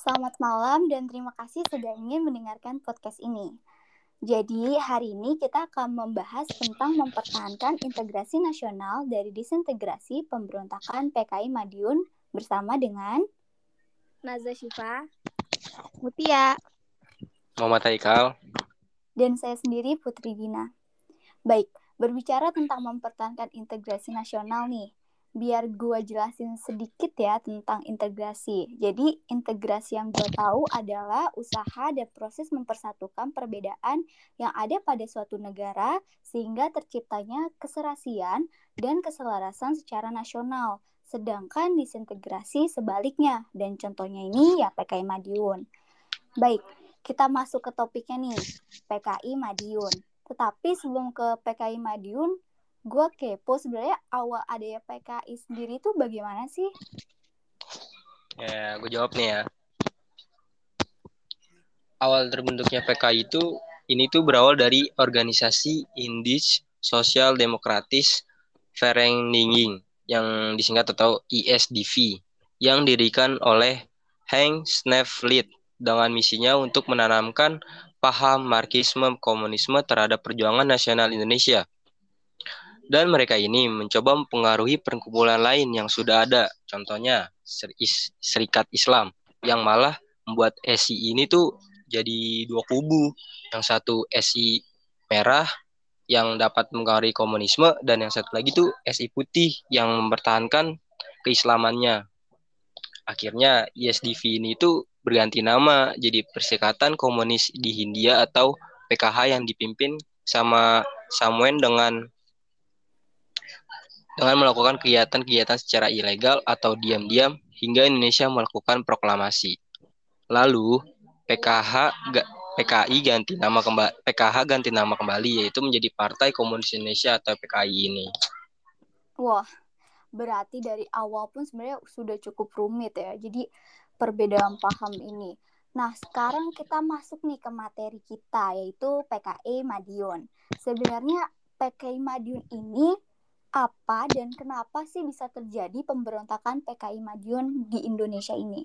Selamat malam dan terima kasih sudah ingin mendengarkan podcast ini. Jadi, hari ini kita akan membahas tentang mempertahankan integrasi nasional dari disintegrasi pemberontakan PKI Madiun bersama dengan Nazwa Syifa, Mutia, Muhammad Haikal, dan saya sendiri Putri Dina. Baik, berbicara tentang mempertahankan integrasi nasional nih, biar gue jelasin sedikit ya tentang integrasi. Jadi, integrasi yang gue tahu adalah usaha dan proses mempersatukan perbedaan yang ada pada suatu negara sehingga terciptanya keserasian dan keselarasan secara nasional. Sedangkan disintegrasi sebaliknya, dan contohnya ini ya PKI Madiun. Baik, kita masuk ke topiknya nih, PKI Madiun. Tetapi sebelum ke PKI Madiun, gue kepo sebenarnya awal adanya PKI sendiri itu bagaimana sih? Ya, gue jawab nih ya. Awal terbentuknya PKI itu ini tuh berawal dari organisasi Indis Sosial Demokratis Vereniging yang disingkat atau ISDV yang didirikan oleh Henk Snevlit dengan misinya untuk menanamkan paham marxisme komunisme terhadap perjuangan nasional Indonesia dan mereka ini mencoba mempengaruhi perkumpulan lain yang sudah ada, contohnya Serikat Islam, yang malah membuat SI ini tuh jadi dua kubu. Yang satu SI merah yang dapat mempengaruhi komunisme dan yang satu lagi tuh SI putih yang mempertahankan keislamannya. Akhirnya ISDV ini tuh berganti nama jadi Perserikatan Komunis di Hindia atau PKH yang dipimpin sama Samuel dengan dengan melakukan kegiatan-kegiatan secara ilegal atau diam-diam hingga Indonesia melakukan proklamasi. Lalu PKH PKI ganti nama kembali PKH ganti nama kembali yaitu menjadi Partai Komunis Indonesia atau PKI ini. Wah, berarti dari awal pun sebenarnya sudah cukup rumit ya. Jadi perbedaan paham ini. Nah, sekarang kita masuk nih ke materi kita yaitu PKI Madiun. Sebenarnya PKI Madiun ini apa dan kenapa sih bisa terjadi pemberontakan PKI Madiun di Indonesia ini?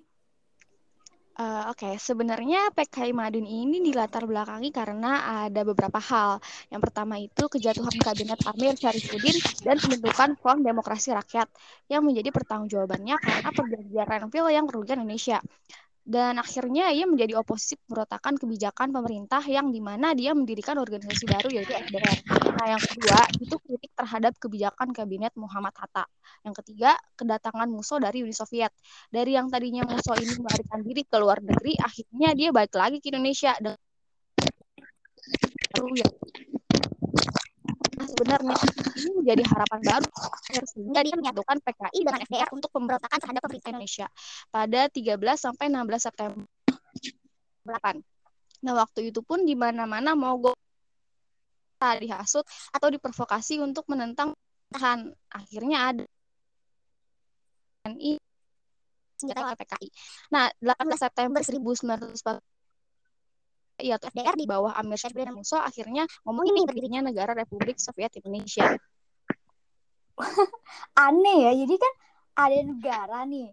Uh, Oke, okay. sebenarnya PKI Madiun ini dilatar belakangi karena ada beberapa hal. Yang pertama itu kejatuhan kabinet Amir Syarifuddin dan pembentukan Front Demokrasi Rakyat yang menjadi pertanggungjawabannya karena perjanjian Renville yang merugikan Indonesia dan akhirnya ia menjadi oposisi pemberontakan kebijakan pemerintah yang di mana dia mendirikan organisasi baru yaitu FDR. Nah yang kedua itu terhadap kebijakan kabinet Muhammad Hatta. Yang ketiga kedatangan musuh dari Uni Soviet. Dari yang tadinya musuh ini melarikan diri ke luar negeri, akhirnya dia balik lagi ke Indonesia dan ya sebenarnya ini menjadi harapan baru sehingga dia menyatukan PKI dengan FDR untuk pemberontakan terhadap pemerintah Indonesia pada 13 sampai 16 September 8. Nah, waktu itu pun di mana-mana mogok dihasut atau diprovokasi untuk menentang pemerintahan. Akhirnya ada TNI senjata PKI. Nah, 18 September 1940 ya FDR di bawah Amir Syarif dan Musa akhirnya ngomong ini berdirinya negara Republik Soviet Indonesia. Aneh ya, jadi kan ada negara nih,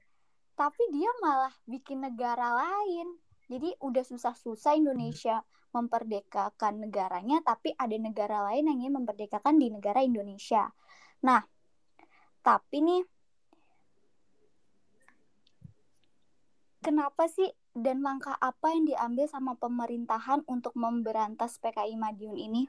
tapi dia malah bikin negara lain. Jadi udah susah-susah Indonesia memperdekakan negaranya, tapi ada negara lain yang ingin memperdekakan di negara Indonesia. Nah, tapi nih, kenapa sih dan langkah apa yang diambil sama pemerintahan untuk memberantas PKI Madiun ini?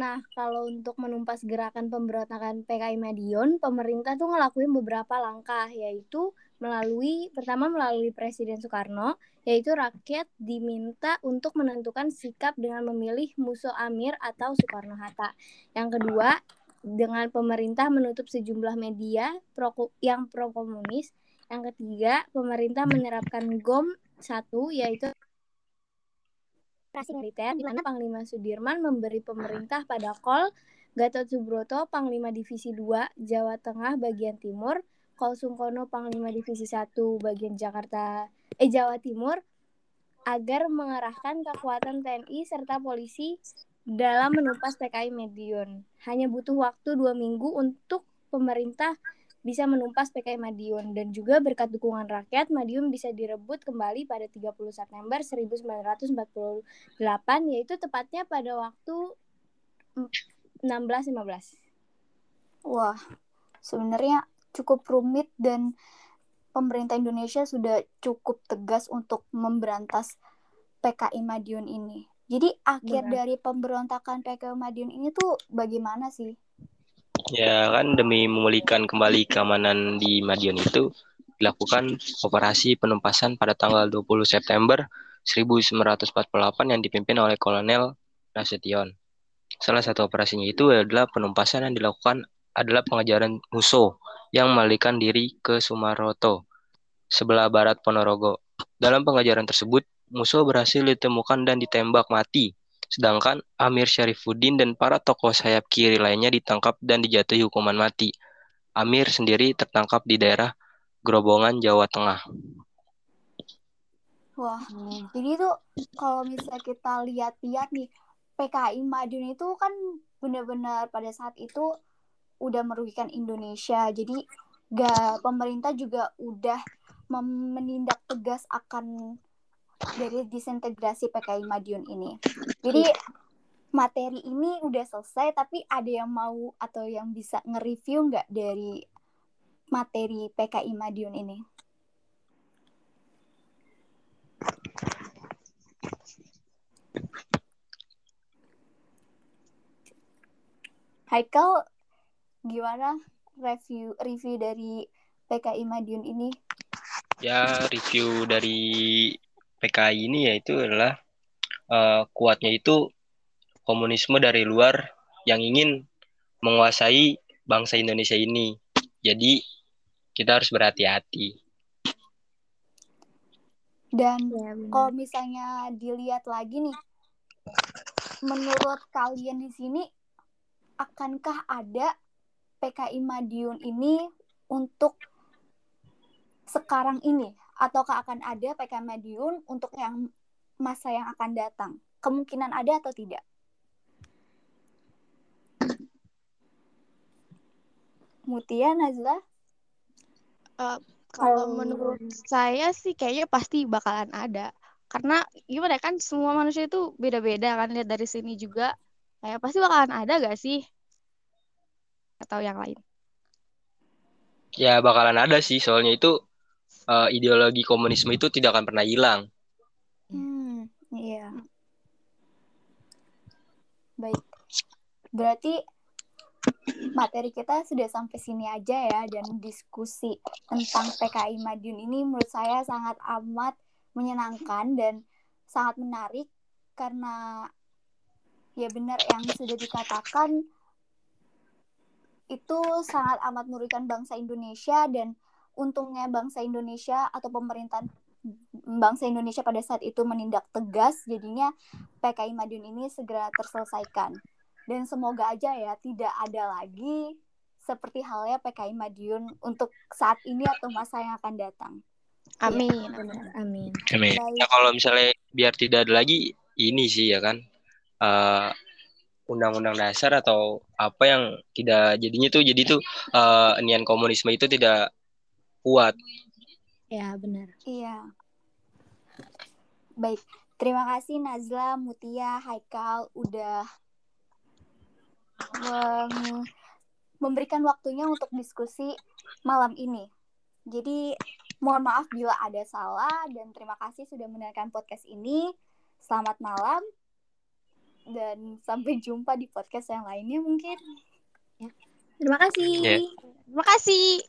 Nah, kalau untuk menumpas gerakan pemberontakan PKI Madiun, pemerintah tuh ngelakuin beberapa langkah, yaitu melalui pertama melalui Presiden Soekarno, yaitu rakyat diminta untuk menentukan sikap dengan memilih musuh Amir atau Soekarno Hatta. Yang kedua, dengan pemerintah menutup sejumlah media pro, yang pro komunis yang ketiga, pemerintah menerapkan GOM satu yaitu operasi militer di mana Panglima Sudirman memberi pemerintah pada Kol Gatot Subroto Panglima Divisi 2 Jawa Tengah bagian timur, Kol Sungkono Panglima Divisi 1 bagian Jakarta eh Jawa Timur agar mengerahkan kekuatan TNI serta polisi dalam menumpas PKI Medion. Hanya butuh waktu dua minggu untuk pemerintah bisa menumpas PKI Madiun dan juga berkat dukungan rakyat Madiun bisa direbut kembali pada 30 September 1948 yaitu tepatnya pada waktu 1615. Wah, sebenarnya cukup rumit dan pemerintah Indonesia sudah cukup tegas untuk memberantas PKI Madiun ini. Jadi akhir Benar. dari pemberontakan PKI Madiun ini tuh bagaimana sih? Ya kan demi memulihkan kembali keamanan di Madiun itu dilakukan operasi penumpasan pada tanggal 20 September 1948 yang dipimpin oleh Kolonel Nasution. Salah satu operasinya itu adalah penumpasan yang dilakukan adalah pengejaran musuh yang melarikan diri ke Sumaroto, sebelah barat Ponorogo. Dalam pengejaran tersebut, musuh berhasil ditemukan dan ditembak mati Sedangkan Amir Syarifuddin dan para tokoh sayap kiri lainnya ditangkap dan dijatuhi hukuman mati. Amir sendiri tertangkap di daerah Grobongan, Jawa Tengah. Wah, jadi tuh kalau misalnya kita lihat-lihat nih, PKI Madiun itu kan benar-benar pada saat itu udah merugikan Indonesia. Jadi gak pemerintah juga udah menindak tegas akan dari disintegrasi PKI Madiun ini. Jadi materi ini udah selesai, tapi ada yang mau atau yang bisa nge-review nggak dari materi PKI Madiun ini? Haikal, gimana review review dari PKI Madiun ini? Ya, review dari PKI ini yaitu adalah uh, kuatnya itu komunisme dari luar yang ingin menguasai bangsa Indonesia ini. Jadi kita harus berhati-hati. Dan Ya, benar. kalau misalnya dilihat lagi nih, menurut kalian di sini, akankah ada PKI Madiun ini untuk sekarang ini? Ataukah akan ada PKI Madiun untuk yang masa yang akan datang? Kemungkinan ada atau tidak? Mutia, Nazla? Kalau Kalau- menurut saya sih kayaknya pasti bakalan ada. Karena gimana ya, kan semua manusia itu beda-beda kan lihat dari sini juga. Kayak pasti bakalan ada gak sih? Atau yang lain. Ya bakalan ada sih, soalnya itu uh, ideologi komunisme itu tidak akan pernah hilang. Hmm, iya. Baik. Berarti materi kita sudah sampai sini aja ya dan diskusi tentang PKI Madiun ini menurut saya sangat amat menyenangkan dan sangat menarik karena ya benar yang sudah dikatakan itu sangat amat merugikan bangsa Indonesia dan untungnya bangsa Indonesia atau pemerintahan bangsa Indonesia pada saat itu menindak tegas jadinya PKI Madiun ini segera terselesaikan dan semoga aja ya tidak ada lagi seperti halnya PKI Madiun untuk saat ini atau masa yang akan datang. Amin. Benar, amin. Baik. Ya kalau misalnya biar tidak ada lagi ini sih ya kan uh, undang-undang dasar atau apa yang tidak jadinya tuh jadi tuh uh, nian komunisme itu tidak kuat. Ya, benar. Iya. Baik, terima kasih Nazla, Mutia, Haikal udah mem- memberikan waktunya untuk diskusi malam ini. Jadi mohon maaf bila ada salah dan terima kasih sudah mendengarkan podcast ini. Selamat malam dan sampai jumpa di podcast yang lainnya mungkin. Terima kasih. Ya. Terima kasih.